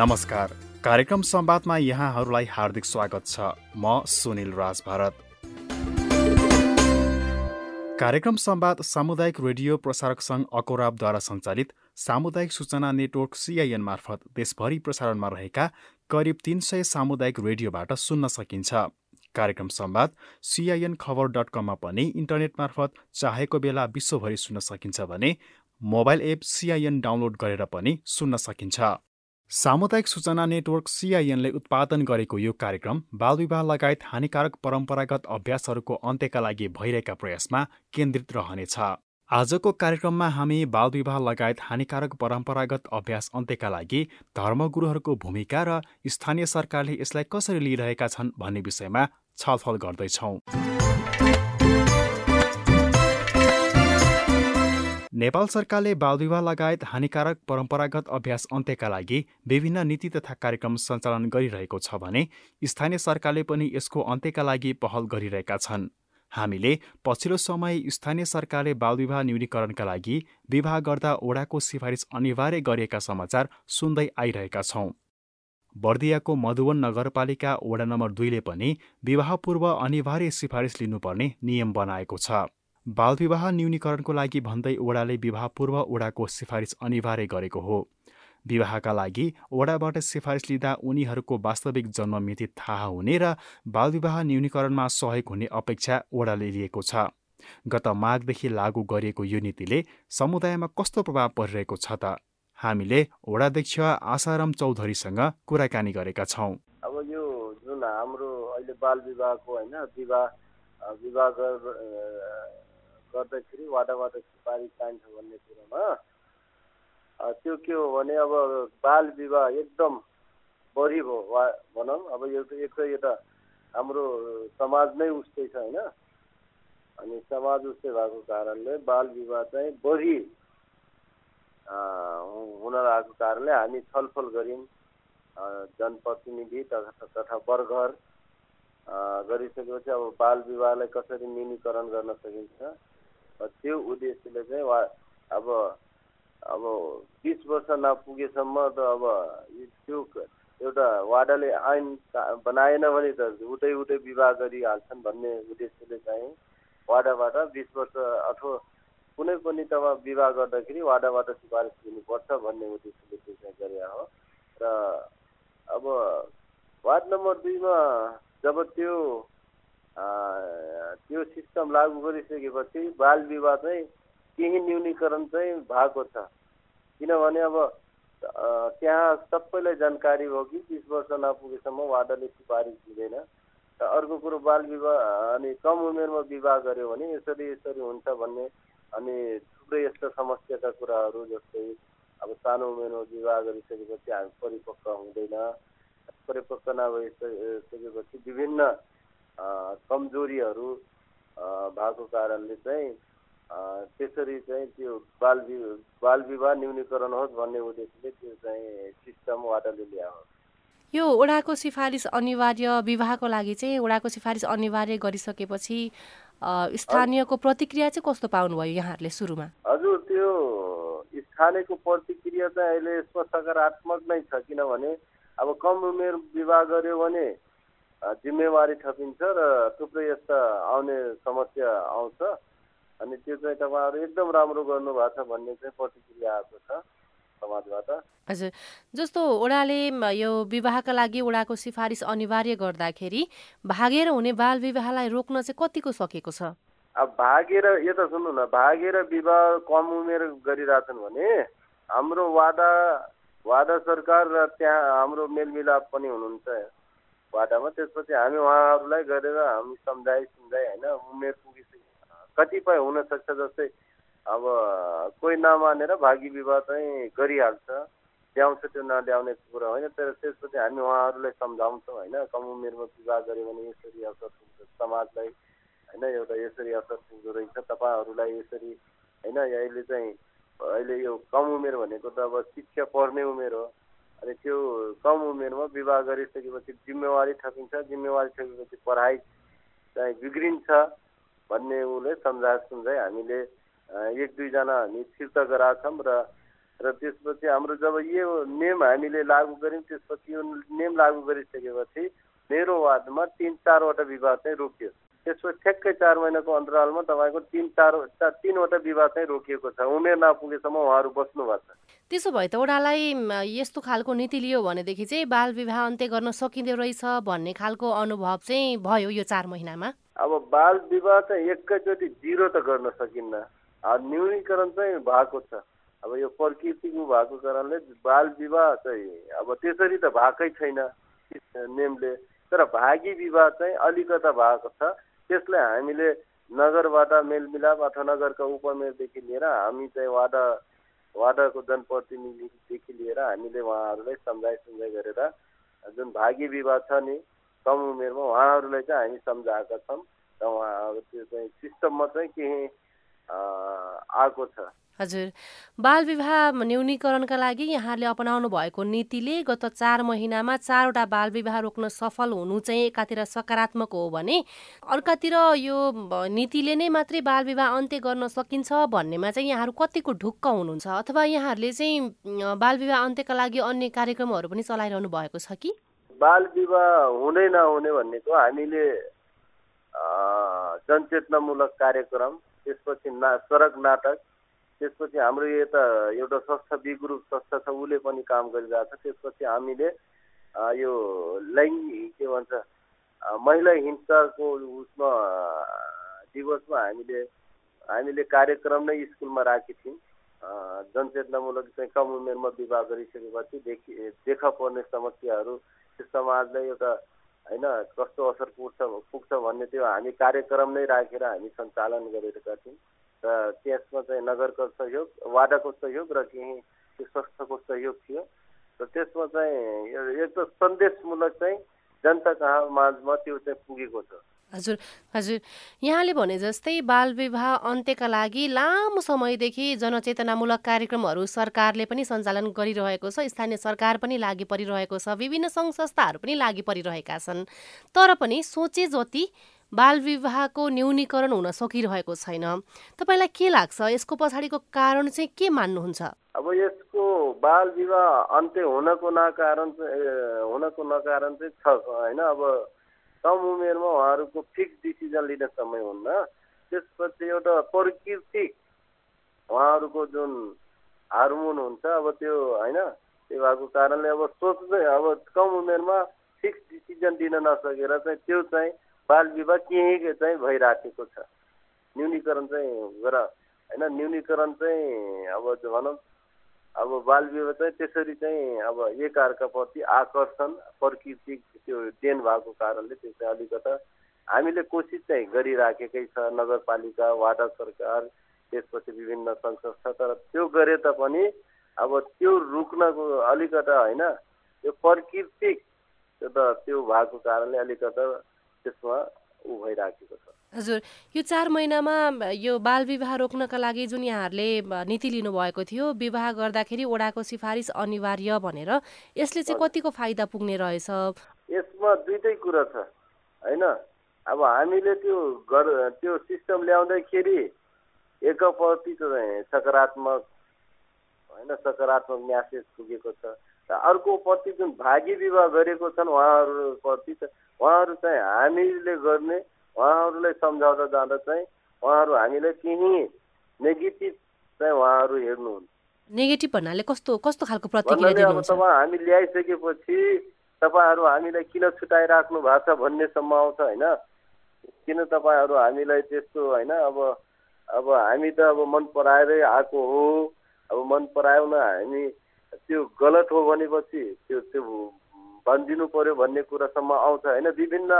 नमस्कार। कार्यक्रम संवादमा यहाँहरूलाई हार्दिक स्वागत छ। म सुनिल राज भारत कार्यक्रम संवाद सामुदायिक रेडियो प्रसारक सङ्घ अकोराबद्वारा सञ्चालित सामुदायिक सूचना नेटवर्क सिआइएन मार्फत देशभरि प्रसारणमा रहेका करिब तीन सय सामुदायिक रेडियोबाट सुन्न सकिन्छ। कार्यक्रम संवाद सिआइएन खबर डट कममा पनि इन्टरनेट मार्फत चाहेको बेला विश्वभरि सुन्न सकिन्छ भने मोबाइल एप सिआइएन डाउनलोड गरेर पनि सुन्न सकिन्छ। सामुदायिक सूचना नेटवर्क सिआइएनले उत्पादन गरेको यो कार्यक्रम बालविवाह लगायत हानिकारक परम्परागत अभ्यासहरूको अन्त्यका लागि भइरहेका प्रयासमा केन्द्रित रहनेछ। आजको कार्यक्रममा हामी बालविवाह लगायत हानिकारक परम्परागत अभ्यास अन्त्यका लागि धर्मगुरुहरूको भूमिका र स्थानीय सरकारले यसलाई कसरी लिइरहेका छन् भन्ने विषयमा छलफल गर्दैछौँ। नेपाल सरकारले बालविवाह लगायत हानिकारक परम्परागत अभ्यास अन्त्यका लागि विभिन्न नीति तथा कार्यक्रम सञ्चालन गरिरहेको छ भने स्थानीय सरकारले पनि यसको अन्त्यका लागि पहल गरिरहेका छन्। हामीले पछिल्लो समय स्थानीय सरकारले बालविवाह न्यूनीकरणका लागि विवाह गर्दा ओडाको सिफारिस अनिवार्य गरिएका समाचार सुन्दै आइरहेका छौँ। बर्दियाको मधुवन नगरपालिका वडा नम्बर दुईले पनि विवाहपूर्व अनिवार्य सिफारिस लिनुपर्ने नियम बनाएको छ। बालविवाह न्यूनीकरणको लागि भन्दै ओडाले विवाहपूर्व ओडाको सिफारिस अनिवार्य गरेको हो। विवाहका लागि ओडाबाट सिफारिस लिँदा उनीहरूको वास्तविक जन्म मिति थाहा हुने र बालविवाह न्यूनीकरणमा सहयोग हुने अपेक्षा ओडाले लिएको छ। गत माघदेखि लागू गरिएको यो नीतिले समुदायमा कस्तो प्रभाव परिरहेको छ त? हामीले ओडाध्यक्ष आशाराम चौधरीसँग कुराकानी गरेका छौँ। अब यो जुन हाम्रो अहिले बाल विवाहको होइन विवाह विवाह गर्दाखेरि वाडाबाट सुपारी चाहिन्छ भन्ने कुरोमा। त्यो के हो भने अब बाल विवाह एकदम बढी भयो वा भनौँ अब यो एक त यो त हाम्रो समाज नै उस्तै छ होइन? अनि समाज उस्तै भएको कारणले बाल विवाह चाहिँ बढी हुन लागेको कारणले हामी छलफल गऱ्यौँ जनप्रतिनिधि तथा तथा वर्गहर गरिसकेपछि अब बाल विवाहलाई कसरी न्यूनीकरण गर्न सकिन्छ? त्यो उद्देश्यले चाहिँ वा अब अब बिस वर्ष नपुगेसम्म त अब त्यो एउटा वाडाले ऐन बनाएन भने त उतै उतै विवाह गरिहाल्छन् भन्ने उद्देश्यले चाहिँ वाडाबाट बिस वर्ष अथवा कुनै पनि तपाईँ विवाह गर्दाखेरि वाडाबाट सिफारिस दिनुपर्छ भन्ने उद्देश्यले त्यो चाहिँ गरे हो। र अब वार्ड नम्बर दुईमा जब त्यो त्यो सिस्टम लागू गरिसकेपछि बाल विवाह चाहिँ केही न्यूनीकरण चाहिँ भएको छ। किनभने अब त्यहाँ सबैलाई जानकारी हो कि बिस वर्ष नपुगेसम्म वार्डले सिफारिस दिँदैन र अर्को कुरो बाल विवाह अनि कम उमेरमा विवाह गऱ्यो भने यसरी यसरी हुन्छ भन्ने अनि थुप्रै यस्ता समस्याका कुराहरू जस्तै अब सानो उमेरमा विवाह गरिसकेपछि हामी परिपक्व हुँदैन। परिपक्व नभइसकेपछि विभिन्न कमजोरीहरू भएको कारणले चाहिँ त्यसरी चाहिँ त्यो बाल बाल विवाह न्यूनीकरण होस् भन्ने उद्देश्यले त्यो चाहिँ सिस्टम वाटाले ल्यायो। यो ओडाको सिफारिस अनिवार्य विवाहको लागि चाहिँ ओडाको सिफारिस अनिवार्य गरिसकेपछि स्थानीयको प्रतिक्रिया चाहिँ कस्तो पाउनुभयो यहाँहरूले सुरुमा? हजुर त्यो स्थानीयको प्रतिक्रिया चाहिँ अहिले सकारात्मक नै छ किनभने अब कम उमेर विवाह गर्यो भने जिम्मेवारी थपिन्छ र थुप्रै यस्ता आउने समस्या आउँछ। अनि त्यो चाहिँ तपाईँहरू एकदम राम्रो गर्नुभएको छ भन्ने चाहिँ प्रतिक्रिया आएको छ समाजबाट। हजुर जस्तो ओडाले यो विवाहका लागि ओडाको सिफारिस अनिवार्य गर्दाखेरि भागेर हुने बाल विवाहलाई रोक्न चाहिँ कतिको सकेको छ? अब भागेर यता सुन्नु न भागेर विवाह कम उमेर गरिरहेछन् भने हाम्रो वादा वादा सरकार र त्यहाँ हाम्रो मेलमिलाप पनि हुनुहुन्छ। बाटामा त्यसपछि हामी उहाँहरूलाई गरेर हामी सम्झाइ सम्झाइ होइन उमेर पुगिसक्यो कतिपय हुनसक्छ जस्तै अब कोही नमानेर भागी विवाह चाहिँ गरिहाल्छ ल्याउँछ त्यो नल्याउने कुरा होइन तर त्यसपछि हामी उहाँहरूलाई सम्झाउँछौँ होइन कम उमेरमा विवाह गऱ्यो भने यसरी असर पुग्छ समाजलाई होइन एउटा यसरी असर पुग्दो रहेछ तपाईँहरूलाई यसरी होइन अहिले चाहिँ अहिले यो कम उमेर भनेको त अब शिक्षा पढ्ने उमेर हो। अनि त्यो कम उमेरमा विवाह गरिसकेपछि जिम्मेवारी थपिन्छ जिम्मेवारी थपेपछि पढाइ चाहिँ बिग्रिन्छ भन्ने उसले सम्झाइ हामीले एक दुईजना हामी फिर्ता गराएको छौँ र र त्यसपछि हाम्रो जब यो नियम हामीले लागू गऱ्यौँ त्यसपछि यो नियम लागू गरिसकेपछि मेरो वार्डमा तिन चारवटा विवाद चाहिँ रोकियो। त्यसपछि ठ्याक्कै चार महिनाको अन्तरालमा तपाईँको तिन चार तिनवटा विवाद चाहिँ रोकिएको छ। उमेर नपुगेसम्म उहाँहरू बस्नु भएको छ। त्यसो भए त ओडालाई यस्तो खालको नीति लियो भनेदेखि चाहिँ बाल विवाह अन्त्य गर्न सकिँदो रहेछ भन्ने खालको अनुभव चाहिँ भयो यो चार महिनामा? अब बाल विवाह चाहिँ एकैचोटि जिरो त गर्न सकिन्न। न्यूनीकरण चाहिँ भएको छ। अब यो प्रकृतिको भएको कारणले बाल विवाह चाहिँ अब त्यसरी त भएकै छैन नेमले। तर भागी विवाह चाहिँ अलिकता भएको छ। त्यसलाई हामीले नगरबाट मेलमिलाप अथवा नगरका उपमेयरदेखि लिएर हामी चाहिँ वाडा वाडाको जनप्रतिनिधिदेखि लिएर हामीले उहाँहरूलाई सम्झाइ सम्झाइ गरेर जुन भागी विवाह छ नि कम उमेरमा उहाँहरूलाई चाहिँ हामी सम्झाएका छौँ र उहाँ त्यो चाहिँ सिस्टममा चाहिँ केही आएको छ। हजुर। बाल विवाह न्यूनीकरणका लागि यहाँले अपनाउनु भएको नीतिले गत चार महिनामा चारवटा बाल विवाह रोक्न सफल हुनु चाहिँ एकातिर सकारात्मक हो भने अर्कातिर यो नीतिले नै मात्रै बाल विवाह अन्त्य गर्न सकिन्छ भन्नेमा चाहिँ यहाँहरू कतिको ढुक्क हुनुहुन्छ अथवा यहाँहरूले चाहिँ बाल विवाह अन्त्यका लागि अन्य कार्यक्रमहरू पनि चलाइरहनु भएको छ कि? बाल विवाह हुँदै नहुने भन्नेको हामीले जनचेतनामूलक कार्यक्रम त्यसपछि ना सडक नाटक त्यसपछि हाम्रो यता एउटा संस्था बी ग्रुप संस्था छ उसले पनि काम गरिरहेको छ। त्यसपछि हामीले यो लैङ्गिक के भन्छ महिला हिंसाको उसमा दिवसमा हामीले हामीले कार्यक्रम नै स्कुलमा राखेको थियौँ। जनचेतनामूलक चाहिँ कम उमेरमा विवाह गरिसकेपछि देखि देखा पर्ने समस्याहरू समाजलाई एउटा होइन कस्तो असर पुग्छ पुग्छ भन्ने त्यो हामी कार्यक्रम नै राखेर हामी सञ्चालन गरेका थियौँ। र त्यसमा चाहिँ नगरको सहयोग वाडाको सहयोग र केही त्यो संस्थाको सहयोग थियो। र त्यसमा चाहिँ एकदम सन्देशमूलक चाहिँ जनता कहाँ माझमा त्यो चाहिँ पुगेको छ। हजुर हजुर। यहाँले भने जस्तै बाल विवाह अन्त्यका लागि लामो समयदेखि जनचेतनामूलक कार्यक्रमहरू सरकारले पनि सञ्चालन गरिरहेको छ स्थानीय सरकार पनि लागि परिरहेको छ विभिन्न सङ्घ संस्थाहरू पनि लागि परिरहेका छन्। तर पनि सोचे जति बाल विवाहको न्यूनीकरण हुन सकिरहेको छैन। तपाईँलाई के लाग्छ? यसको पछाडिको कारण चाहिँ के मान्नुहुन्छ? अब यसको बाल विवाह अन्त्य हुनको नकारण हुनको नकारण चाहिँ छ होइन? अब कम उमेरमा उहाँहरूको फिक्स डिसिजन लिने समय हुन्न। त्यसपछि एउटा प्रकृतिक उहाँहरूको जुन हार्मोन हुन्छ अब त्यो होइन त्यो भएको कारणले अब सोच्दै अब कम उमेरमा फिक्स डिसिजन दिन नसकेर चाहिँ त्यो चाहिँ बाल विवाह केही चाहिँ भइराखेको छ। न्यूनीकरण चाहिँ गर होइन न्यूनीकरण चाहिँ अब भनौँ अब बाल विवाह चाहिँ त्यसरी चाहिँ अब एकअर्काप्रति आकर्षण प्रकृति त्यो देन भएको कारणले त्यो चाहिँ अलिकता हामीले कोसिस चाहिँ गरिराखेकै छ नगरपालिका वाडा सरकार त्यसपछि विभिन्न सङ्घ संस्था तर त्यो गरे तापनि अब त्यो रुक्नको अलिकता होइन त्यो प्राकृतिक त त्यो भएको कारणले अलिकता त्यसमा ऊ भइराखेको छ। हजुर यो चार महिनामा यो बाल विवाह रोक्नका लागि जुन यहाँहरूले नीति लिनुभएको थियो विवाह गर्दाखेरि ओडाको सिफारिस अनिवार्य भनेर यसले चाहिँ कतिको फाइदा पुग्ने रहेछ? यसमा दुइटै कुरा छ होइन? अब हामीले त्यो गर त्यो सिस्टम ल्याउँदाखेरि एकपट्टि सकारात्मक होइन सकारात्मक म्यासेज पुगेको छ। अर्को प्रति जुन भागी विवाह गरेको छन् उहाँहरूप्रति उहाँहरू चाहिँ हामीले गर्ने उहाँहरूलाई सम्झाउँदा जाँदा चाहिँ उहाँहरू हामीलाई केही नेगेटिभ चाहिँ उहाँहरू हेर्नुहुन्छ नेगेटिभ भन्नाले कस्तो कस्तो खालको प्रतिक्रिया अब तपाईँ हामी ल्याइसकेपछि तपाईँहरू हामीलाई किन छुट्याइराख्नु भएको छ भन्नेसम्म आउँछ होइन? किन तपाईँहरू हामीलाई त्यस्तो होइन? अब अब हामी त अब मन पराएरै आएको हो। अब मन परायो न हामी त्यो गलत हो भनेपछि त्यो त्यो भनिदिनु पर्यो भन्ने कुरासम्म आउँछ। होइन विभिन्न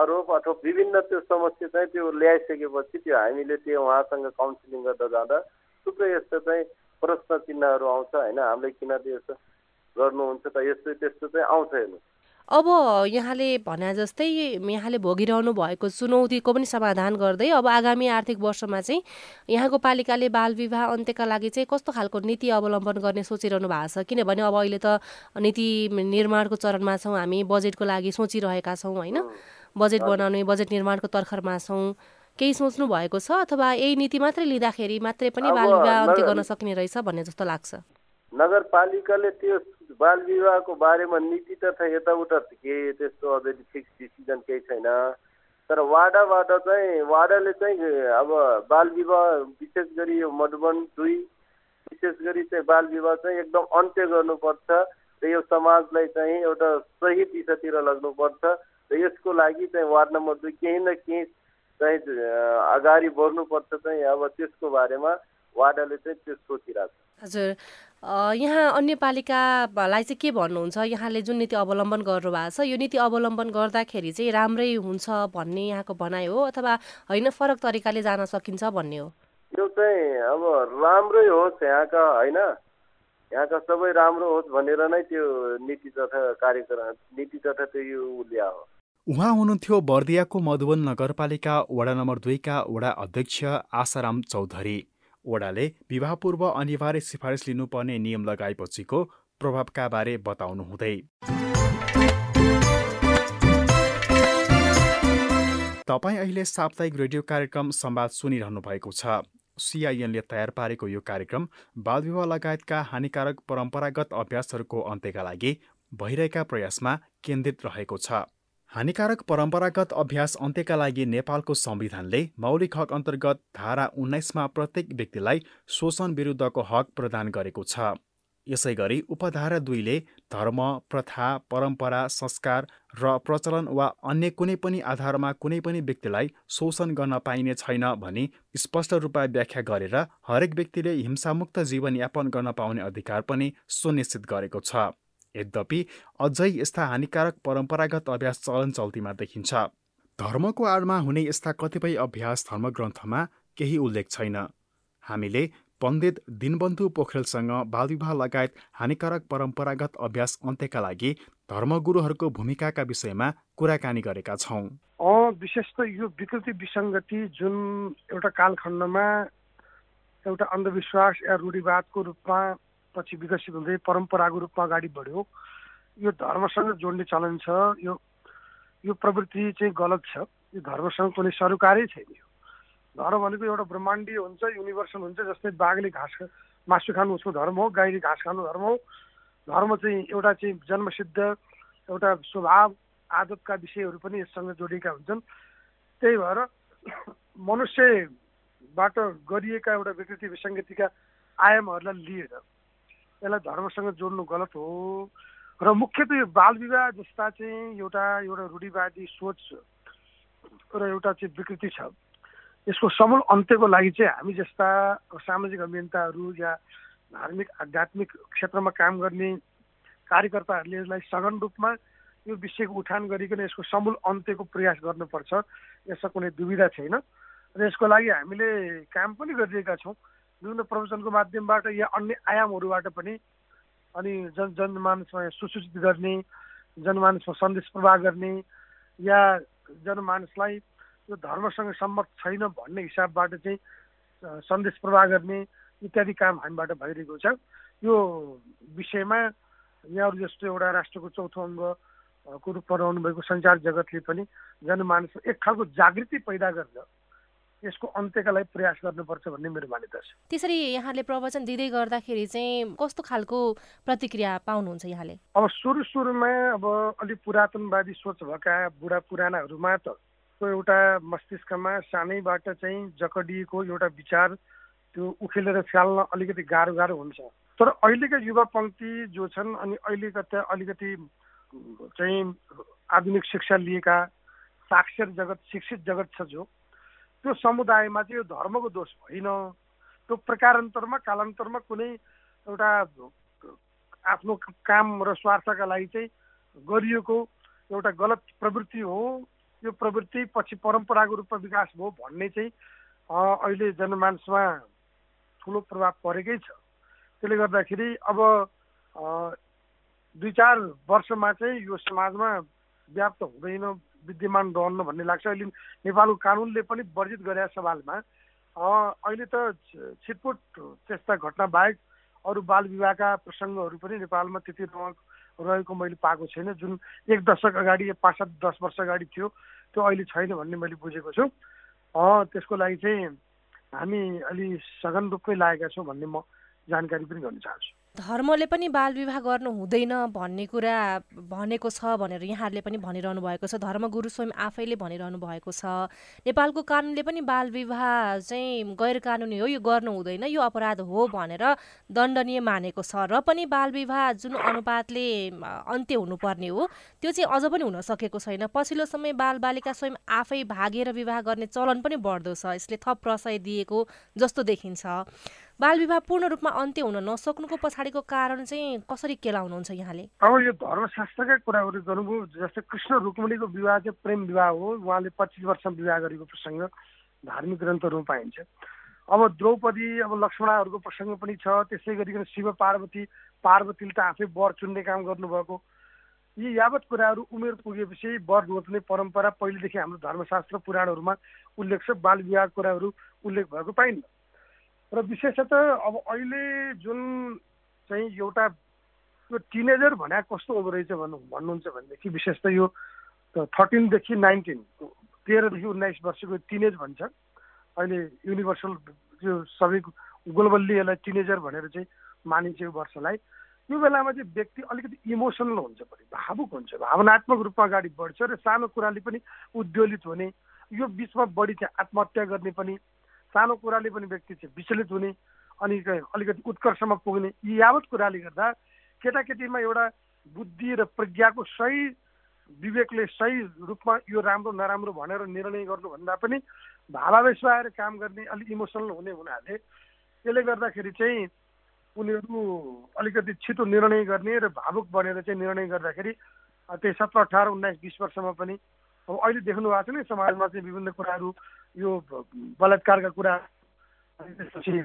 आरोप अथवा विभिन्न त्यो समस्या चाहिँ त्यो ल्याइसकेपछि त्यो हामीले त्यो उहाँसँग काउन्सिलिङ गर्दा जाँदा थुप्रै यस्तो चाहिँ प्रश्न चिन्हहरू आउँछ। होइन हामीले किन त्यो यस्तो गर्नुहुन्छ त? यस्तो त्यस्तो चाहिँ आउँछ हेर्नु अब यहाँले भने जस्तै यहाँले भोगिरहनु भएको चुनौतीको पनि समाधान गर्दै अब आगामी आर्थिक वर्षमा चाहिँ यहाँको पालिकाले बाल विवाह अन्त्यका लागि चाहिँ कस्तो खालको नीति अवलम्बन गर्ने सोचिरहनु भएको छ? किनभने अब अहिले त नीति निर्माणको चरणमा छौँ हामी बजेटको लागि सोचिरहेका छौँ होइन? बजेट बनाउने बजेट निर्माणको तर्खरमा छौँ। केही सोच्नु भएको छ अथवा यही नीति मात्रै लिँदाखेरि मात्रै पनि बाल विवाह अन्त्य गर्न सक्ने रहेछ भन्ने जस्तो लाग्छ? नगरपालिकाले त्यो बाल विवाहको बारेमा नीति त यताउता के त्यस्तो अझै फिक्स डिसिजन केही छैन। तर वाडाबाट चाहिँ वाडाले चाहिँ अब बाल विवाह विशेष गरी यो मधुबन दुई विशेष गरी चाहिँ बाल विवाह चाहिँ एकदम अन्त्य गर्नुपर्छ र यो समाजलाई चाहिँ एउटा सही दिशातिर लग्नुपर्छ र यसको लागि चाहिँ वार्ड नम्बर दुई केही न केही चाहिँ अगाडि बढ्नुपर्छ चाहिँ अब त्यसको बारेमा वाडाले चाहिँ त्यो सोचिरहेको छ। हजुर। यहाँ अन्य पालिकालाई चाहिँ के भन्नुहुन्छ? यहाँले जुन नीति अवलम्बन गर्नुभएको छ यो नीति अवलम्बन गर्दाखेरि चाहिँ राम्रै हुन्छ भन्ने यहाँको भनाइ हो अथवा होइन फरक तरिकाले जान सकिन्छ भन्ने हो? यो चाहिँ अब राम्रै होस् यहाँका होइन? यहाँका सबै राम्रो होस् भनेर नै त्यो नीति तथा कार्यक्रम नीति तथा त्यो यो ल्या हो। उहाँ हुनुहुन्थ्यो बर्दियाको मधुबन नगरपालिका वडा नम्बर दुईका वडा अध्यक्ष आसाराम चौधरी। वडाले विवाहपूर्व अनिवार्य सिफारिस लिनुपर्ने नियम लगाएपछिको प्रभावका बारे बताउनु हुँदै तपाईँ अहिले साप्ताहिक रेडियो कार्यक्रम संवाद सुनिरहनु भएको छ। सिआइएनले तयार पारेको यो कार्यक्रम बालविवाह लगायतका हानिकारक परम्परागत अभ्यासहरूको अन्त्यका लागि भइरहेका प्रयासमा केन्द्रित रहेको छ। हानिकारक परम्परागत अभ्यास अन्त्यका लागि नेपालको संविधानले मौलिक हक अन्तर्गत धारा उन्नाइसमा प्रत्येक व्यक्तिलाई शोषण विरुद्धको हक प्रदान गरेको छ। यसै गरी उपधारा दुईले धर्म प्रथा परम्परा संस्कार र प्रचलन वा अन्य कुनै पनि आधारमा कुनै पनि व्यक्तिलाई शोषण गर्न पाइने छैन भनी स्पष्ट रूपमा व्याख्या गरेर हरेक व्यक्तिले हिंसामुक्त जीवनयापन गर्न पाउने अधिकार पनि सुनिश्चित गरेको छ। यद्यपि अझै यस्ता हानिकारक परम्परागत अभ्यास चलन चल्तीमा देखिन्छ। धर्मको आडमा हुने यस्ता कतिपय अभ्यास धर्मग्रन्थमा केही उल्लेख छैन। हामीले पण्डित दिनबन्धु पोखरेलसँग बालविवाह लगायत हानिकारक परम्परागत अभ्यास अन्त्यका लागि धर्मगुरुहरूको भूमिकाका विषयमा कुराकानी गरेका छौँ। विशेष त यो विकृति विसङ्गति जुन एउटा कालखण्डमा एउटा अन्धविश्वास या रूढिवादको रूपमा पछि विकसित हुँदै परम्पराको रूपमा अगाडि बढ्यो। यो धर्मसँग जोड्ने चलन छ यो यो प्रवृत्ति चाहिँ गलत छ। यो धर्मसँग कुनै सरोकारै छैन यो। धर्म भनेको एउटा ब्रह्माण्डीय हुन्छ युनिभर्सल हुन्छ जस्तै बाघले घाँस मासु खानु उसको धर्म हो गाईले घाँस खानु धर्म हो। धर्म चाहिँ एउटा चाहिँ जन्मसिद्ध एउटा स्वभाव आदतका विषयहरू पनि यससँग जोडिएका हुन्छन्। त्यही भएर मनुष्यबाट गरिएका एउटा विकृति विसङ्गतिका आयामहरूलाई लिएर यसलाई धर्मसँग जोड्नु गलत हो। र मुख्यतः यो बाल विवाह जस्ता चाहिँ एउटा एउटा रूढिवादी सोच र एउटा चाहिँ विकृति छ। यसको समूल अन्त्यको लागि चाहिँ हामी जस्ता सामाजिक अभियन्ताहरू या धार्मिक आध्यात्मिक क्षेत्रमा काम गर्ने कार्यकर्ताहरूले यसलाई सघन रूपमा यो विषयको उठान गरिकन यसको समूल अन्त्यको प्रयास गर्नुपर्छ। यसमा कुनै दुविधा छैन। र यसको लागि हामीले काम पनि गरिरहेका छौँ। विभिन्न प्रवचनको माध्यमबाट या अन्य आयामहरूबाट पनि अनि जन जनमानसमा सुसूचित गर्ने जनमानसमा सन्देश प्रवाह गर्ने या जनमानसलाई यो धर्मसँग सम्मत छैन भन्ने हिसाबबाट चाहिँ सन्देश प्रवाह गर्ने इत्यादि काम हामीबाट भइरहेको छ। यो विषयमा यहाँहरू जस्तो एउटा राष्ट्रको चौथो अङ्गको रूपमा रहनुभएको सञ्चार जगतले पनि जनमानस एक खालको जागृति पैदा गरेर यसको अन्त्यका लागि प्रयास गर्नुपर्छ भन्ने मेरो मान्यता छ। त्यसरी यहाँले प्रवचन दिँदै गर्दाखेरि चाहिँ कस्तो खालको प्रतिक्रिया पाउनुहुन्छ यहाँले? अब सुरु सुरुमा अब अलिक पुरातनवादी सोच भएका बुढा पुरानाहरूमा त एउटा मस्तिष्कमा सानैबाट चाहिँ जकडिएको एउटा विचार त्यो उखेलेर फाल्न अलिकति गाह्रो गाह्रो हुन्छ। तर अहिलेका युवा पङ्क्ति जो छन् अनि अहिलेका त्यहाँ अलिकति चाहिँ आधुनिक शिक्षा लिएका साक्षर जगत शिक्षित जगत छ जो त्यो समुदायमा चाहिँ यो धर्मको दोष होइन। त्यो प्रकारान्तरमा कालान्तरमा कुनै एउटा आफ्नो काम र स्वार्थका लागि चाहिँ गरिएको एउटा गलत प्रवृत्ति हो। यो प्रवृत्ति पछि परम्पराको रूपमा विकास भयो भन्ने चाहिँ अहिले जनमानसमा ठुलो प्रभाव परेकै छ। त्यसले गर्दाखेरि अब दुई चार वर्षमा चाहिँ यो समाजमा व्याप्त हुँदैन। विद्यमान रहन्न भन्ने लाग्छ। अहिले नेपालको कानुनले पनि वर्जित गरेका सवालमा। अहिले त छिटपुट त्यस्ता घटना बाहेक अरू बाल विवाहका प्रसङ्गहरू पनि नेपालमा त्यति रहेको मैले पाएको छैन। जुन एक दशक अगाडि पाँच सात दस वर्ष अगाडि थियो त्यो अहिले छैन भन्ने मैले बुझेको छु। त्यसको लागि चाहिँ हामी अलि सघन रूपमै लागेका छौँ भन्ने म जानकारी पनि गर्न चाहन्छु। धर्मले पनि बाल विवाह गर्नु हुँदैन भन्ने कुरा भनेको छ भनेर यहाँहरूले पनि भनिरहनु भएको छ। धर्मगुरु स्वयं आफैले भनिरहनु भएको छ। नेपालको कानुनले पनि बाल विवाह चाहिँ गैर कानुनी हो यो गर्नु हुँदैन यो अपराध हो भनेर दण्डनीय मानेको छ र पनि बाल विवाह जुन अनुपातले अन्त्य हुनुपर्ने हो त्यो चाहिँ अझ पनि हुन सकेको छैन। पछिल्लो समय बालबालिका स्वयं आफै भागेर विवाह गर्ने चलन पनि बढ्दो छ। यसले थप प्रशय दिएको जस्तो देखिन्छ। बाल विवाह पूर्ण रूपमा अन्त्य हुन नसक्नुको पछाडिको कारण चाहिँ कसरी केलाउनुहुन्छ यहाँले? अब यो धर्मशास्त्रकै कुराहरू गर्नुभयो जस्तै कृष्ण रुक्मणीको विवाह चाहिँ प्रेम विवाह हो। उहाँले पच्चिस वर्षमा विवाह गरेको प्रसङ्ग धार्मिक ग्रन्थहरूमा पाइन्छ। अब द्रौपदी अब लक्ष्मणहरूको प्रसङ्ग पनि छ। त्यसै गरिकन शिव पार्वती पार्वतीले त आफै वर चुन्ने काम गर्नुभएको। यी यावत कुराहरू उमेर पुगेपछि वर रोज्ने परम्परा पहिलेदेखि हाम्रो धर्मशास्त्र पुराणहरूमा उल्लेख छ। बाल विवाह कुराहरू उल्लेख भएको पाइन्न। र विशेषतः अब अहिले जुन चाहिँ एउटा यो टिनेजर भने कस्तो हुँदो रहेछ भन्नु भन्नुहुन्छ भनेदेखि विशेष त यो थर्टिनदेखि नाइन्टिन तेह्रदेखि उन्नाइस वर्षको टिनेज भन्छ। अहिले युनिभर्सल यो सबै ग्लोबल्ली यसलाई टिनेजर भनेर चाहिँ मानिन्छ यो वर्षलाई। यो बेलामा चाहिँ व्यक्ति अलिकति इमोसनल हुन्छ पनि भावुक हुन्छ। भावनात्मक रूपमा अगाडि बढ्छ र सानो कुराले पनि उद्वेलित हुने यो बिचमा बढी चाहिँ आत्महत्या गर्ने पनि सानो कुराले पनि व्यक्ति चाहिँ विचलित हुने अनि अलिकति उत्कर्षमा पुग्ने यी यावत कुराले गर्दा केटाकेटीमा एउटा बुद्धि र प्रज्ञाको सही विवेकले सही रूपमा यो राम्रो नराम्रो भनेर निर्णय गर्नुभन्दा पनि भावावेशमा आएर काम गर्ने अलिक इमोसनल हुने हुनाले त्यसले गर्दाखेरि चाहिँ उनीहरू अलिकति छिटो निर्णय गर्ने र भावुक बनेर चाहिँ निर्णय गर्दाखेरि त्यही सत्र अठार उन्नाइस बिस वर्षमा पनि अब अहिले देख्नु भएको छ नि समाजमा चाहिँ विभिन्न कुराहरू यो बलात्कारका कुरा त्यसपछि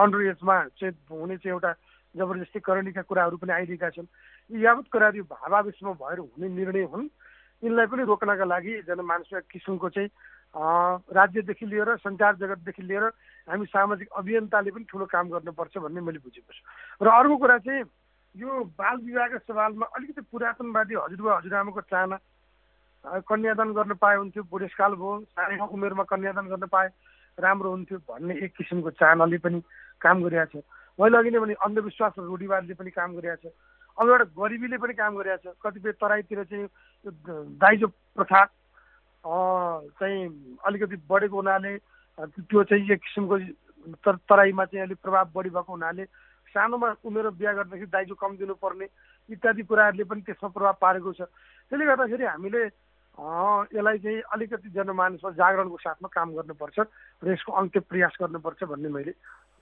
अन्डर एजमा चाहिँ हुने चाहिँ एउटा जबरजस्ती करणीका कुराहरू पनि आइरहेका छन्। यी यावत कुराहरू भावावेशमा भएर हुने निर्णय हुन्। यिनलाई पनि रोक्नका लागि जनमानसमा किसिमको चाहिँ राज्यदेखि लिएर सञ्चार जगतदेखि लिएर हामी सामाजिक अभियन्ताले पनि ठुलो काम गर्नुपर्छ भन्ने मैले बुझेको छु। र अर्को कुरा चाहिँ यो बाल विवाहका सवालमा अलिकति पुरातनवादी हजुरबा हजुरआमाको चाहना कन्यादान गर्न पाए हुन्थ्यो बुढेसकाल भयो सानै उमेरमा कन्यादान गर्न पाए राम्रो हुन्थ्यो भन्ने एक किसिमको चाहनाले पनि काम गरिरहेको छ। मैले अघि नै भने अन्धविश्वास र रूढिवादले पनि काम गरिरहेको छ। अब एउटा गरिबीले पनि काम गरिरहेको छ। कतिपय तराईतिर चाहिँ दाइजो प्रथा चाहिँ अलिकति बढेको हुनाले त्यो चाहिँ एक किसिमको तराईमा चाहिँ अलिक प्रभाव बढी भएको हुनाले सानोमा उमेर बिहा गर्दाखेरि दाइजो कम दिनुपर्ने इत्यादि कुराहरूले पनि त्यसमा प्रभाव पारेको छ। त्यसले गर्दाखेरि हामीले यसलाई चाहिँ अलिकति जनमानसमा जागरणको साथमा काम गर्नुपर्छ र यसको अन्त्य प्रयास गर्नुपर्छ भन्ने मैले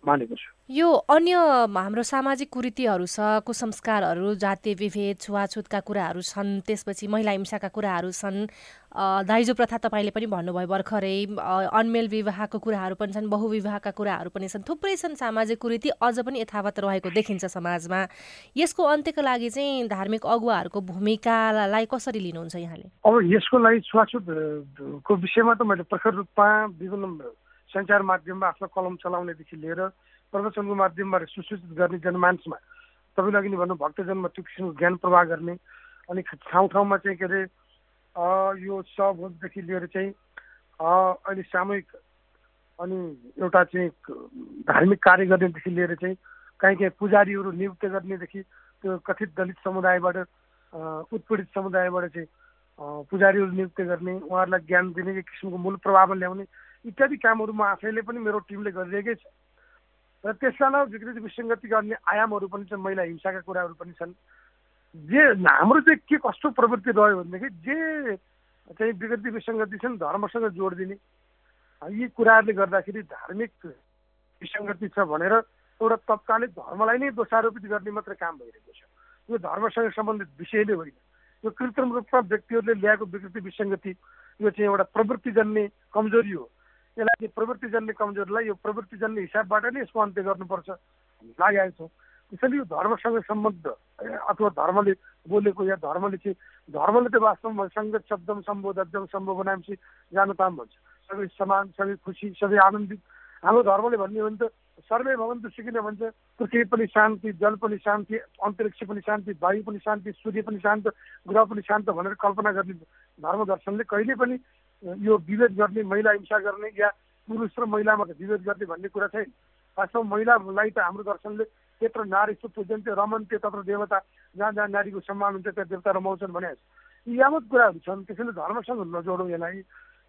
मानेको छु। यो अन्य हाम्रो सामाजिक कुरीतिहरू छ कुसंस्कारहरू जातीय विभेद छुवाछुतका कुराहरू छन् त्यसपछि महिला हिंसाका कुराहरू छन्। दाइजो प्रथा तपाईँले पनि भन्नुभयो भर्खरै अनमेल विवाहको कुराहरू पनि छन् बहुविवाहका कुराहरू पनि छन् थुप्रै छन् सामाजिक कुरीति अझ पनि यथावत रहेको देखिन्छ समाजमा। यसको अन्त्यको लागि चाहिँ धार्मिक अगुवाहरूको भूमिकालाई कसरी लिनुहुन्छ यहाँले? अब यसको लागि छुवाछुतको विषयमा त मैले प्रखर रूपमा विभिन्न सञ्चार माध्यममा आफ्नो कलम चलाउनेदेखि लिएर प्रवचनको माध्यमबाट सुसूचित गर्ने जनमानसमा तपाईँले अघि भन्नु भक्तजनमा त्यो किसिमको ज्ञान प्रवाह गर्ने अनि ठाउँ ठाउँमा चाहिँ के अरे यो सहभोजदेखि लिएर चाहिँ अहिले सामूहिक अनि एउटा चाहिँ धार्मिक कार्य गर्नेदेखि लिएर चाहिँ काहीँ काहीँ पुजारीहरू नियुक्त गर्नेदेखि त्यो कथित दलित समुदायबाट उत्पीडित समुदायबाट चाहिँ पुजारीहरू नियुक्त गर्ने उहाँहरूलाई ज्ञान दिने किसिमको मूल प्रभाव ल्याउने इत्यादि कामहरू म आफैले पनि मेरो टिमले गरिरहेकै छ। र त्यसका अलावा विकृति विसङ्गति गर्ने आयामहरू पनि छन् महिला हिंसाका कुराहरू पनि छन्। जे हाम्रो चाहिँ के कस्तो प्रवृत्ति रह्यो भनेदेखि जे चाहिँ विकृति विसङ्गति छन् धर्मसँग जोडिदिने यी कुराहरूले गर्दाखेरि धार्मिक विसङ्गति छ भनेर एउटा तत्कालिक धर्मलाई नै दोषारोपित गर्ने मात्रै काम भइरहेको छ। यो धर्मसँग सम्बन्धित विषय नै होइन। यो कृत्रिम रूपमा व्यक्तिहरूले ल्याएको विकृति विसङ्गति यो चाहिँ एउटा प्रवृत्तिजन्य कमजोरी हो। यसलाई प्रवृत्तिजन्य कमजोरीलाई यो प्रवृत्तिजन्य हिसाबबाट नै यसको अन्त्य गर्नुपर्छ। लागेको छौँ। त्यसैले यो धर्मसँग सम्बद्ध अथवा धर्मले बोलेको या धर्मले चाहिँ धर्मले त वास्तवमा सङ्गत शब्दम सम्बोधम सम्भव बनाएपछि जानु ताम भन्छ। सबै समान सबै खुसी सबै आनन्दित। हाम्रो धर्मले भन्ने हो भने त सर्वे भवन्तु सिकिन भन्छ। पृथ्वी पनि शान्ति जल पनि शान्ति अन्तरिक्ष पनि शान्ति वायु पनि शान्ति सूर्य पनि शान्त ग्रह पनि शान्त भनेर कल्पना गर्ने धर्म दर्शनले कहिले पनि यो विभेद गर्ने महिला हिंसा गर्ने या पुरुष र महिलामा विभेद गर्ने भन्ने कुरा छैन। वास्तवमा महिलालाई त हाम्रो दर्शनले त्यत्रो नारीस्तो पूजन्थ्यो रमन्थ्यो तत्र देवता जहाँ जहाँ नारीको सम्मान हुन्छ त्यहाँ देवता रमाउँछन् भने यी यावत कुराहरू छन् त्यसैले धर्मसँग नजोडौँ यसलाई।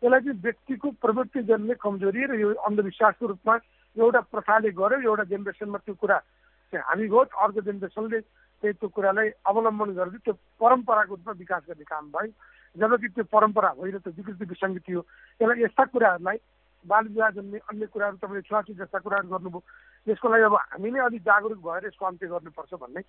यसलाई चाहिँ व्यक्तिको प्रवृत्ति जन्ने कमजोरी र यो अन्धविश्वासको रूपमा एउटा प्रथाले गर्यो एउटा जेनेरेसनमा त्यो कुरा चाहिँ हामी गयो अर्को जेनेरेसनले त्यही त्यो कुरालाई अवलम्बन गर्दै त्यो परम्पराको रूपमा विकास गर्ने काम भयो। जबकि त्यो परम्परा होइन त्यो विकृति विसङ्गति हो यसलाई यस्ता कुराहरूलाई बाल विवाह जन्ने अन्य कुराहरू तपाईँले छुवाछुत जस्ता कुराहरू गर्नुभयो यसको लागि अब हामी नै अलिक जागरुक भएर यसको अन्त्य गर्नुपर्छ भन्ने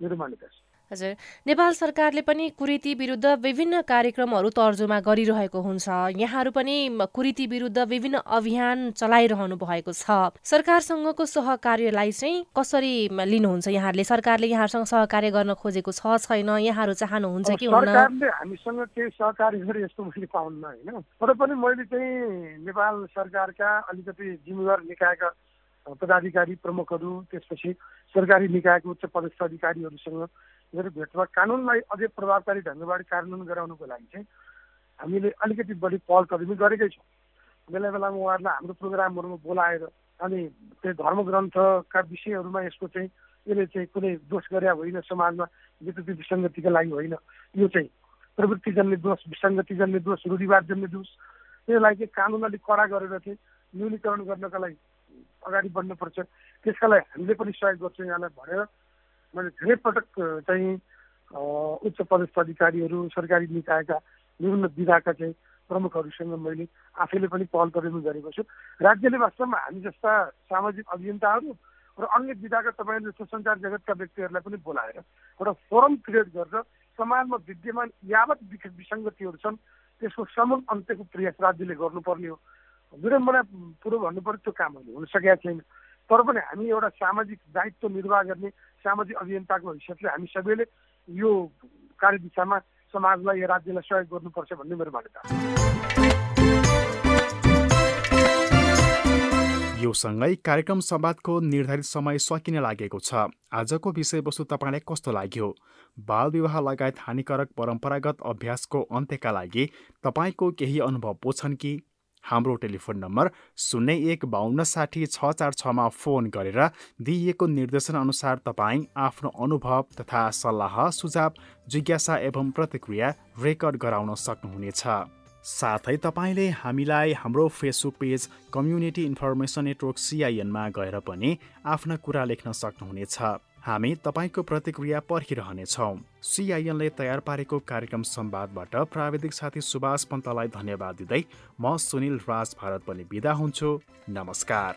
मेरो मान्यता छ। हजुर। नेपाल सरकारले पनि कुरीति विरुद्ध विभिन्न कार्यक्रमहरू तर्जुमा गरिरहेको हुन्छ। यहाँहरू पनि कुरीति विरुद्ध विभिन्न अभियान चलाइरहनु भएको छ। सरकारसँगको सहकार्यलाई चाहिँ कसरी लिनुहुन्छ यहाँहरूले? सरकारले यहाँहरूसँग सहकार्य गर्न खोजेको छ छैन? यहाँहरू चाहनुहुन्छ कि सरकारले हामीसँग केही सहकार्य गरे यस्तो मैले पाउन्न होइन। तर पनि मैले चाहिँ नेपाल सरकारका अलिकति जिम्मेवार निकायका पदाधिकारी प्रमुखहरू त्यसपछि सरकारी निकायको उच्च पदस्थ अधिकारीहरूसँग मेरो भेटमा कानुनलाई अझै प्रभावकारी ढङ्गबाट कार्यान्वयन गराउनुको लागि चाहिँ हामीले अलिकति बढी पहल कदमी गरेकै छौँ। बेला बेलामा उहाँहरूलाई हाम्रो प्रोग्रामहरूमा बोलाएर अनि त्यो धर्मग्रन्थका विषयहरूमा यसको चाहिँ यसले चाहिँ कुनै दोष गरे होइन समाजमा विकृति विसङ्गतिका लागि होइन। यो चाहिँ प्रवृत्ति जन्ने दोष विसङ्गति जन्ने दोष रूढिवाद जन्ने दोष त्यसलाई चाहिँ कानुन अलिक कडा गरेर चाहिँ न्यूनीकरण गर्नका लागि अगाडि बढ्नुपर्छ त्यसका लागि हामीले पनि सहयोग गर्छौँ यहाँलाई भनेर मैले धेरै पटक चाहिँ उच्च पदस्थ अधिकारीहरू सरकारी निकायका विभिन्न विधाका चाहिँ प्रमुखहरूसँग मैले आफैले पनि पहल कदमी गरेको छु। राज्यले वास्तवमा हामी जस्ता सामाजिक अभियन्ताहरू र अन्य विधाका तपाईँले जस्तो सञ्चार जगतका व्यक्तिहरूलाई पनि बोलाएर एउटा फोरम क्रिएट गरेर समाजमा विद्यमान यावत विसङ्गतिहरू छन् त्यसको समूल अन्त्यको प्रयास राज्यले गर्नुपर्ने हो। विडम्बना कुरो भन्नु पर्यो त्यो कामहरू हुन सकेका छैन। तर पनि हामी एउटा सामाजिक दायित्व निर्वाह गर्ने सामाजिक अभियन्ताको हैसियतले हामी सबैले यो कार्यदिशामा समाजलाई या राज्यलाई सहयोग गर्नुपर्छ भन्ने मेरो मान्यता यो सँगै कार्यक्रम संवादको निर्धारित समय सकिन लागेको छ। आजको विषयवस्तु तपाईँलाई कस्तो लाग्यो? बाल विवाह लगायत हानिकारक परम्परागत अभ्यासको अन्त्यका लागि तपाईँको केही अनुभव पो छन् कि? हाम्रो टेलिफोन नम्बर शून्य एक बाहन्न साठी छ चार छमा फोन गरेर दिइएको निर्देशनअनुसार तपाईँ आफ्नो अनुभव तथा सल्लाह सुझाव जिज्ञासा एवं प्रतिक्रिया रेकर्ड गराउन सक्नुहुनेछ। साथै तपाईँले हामीलाई हाम्रो Facebook page community information network सिआइएनमा गएर पनि आफ्ना कुरा लेख्न सक्नुहुनेछ। हामी तपाईँको प्रतिक्रिया पर्खिरहनेछौँ। सिआइएनले तयार पारेको कार्यक्रम संवादबाट प्राविधिक साथी सुभाष पन्तलाई धन्यवाद दिँदै म सुनिल राज भारत पनि बिदा हुन्छु। नमस्कार।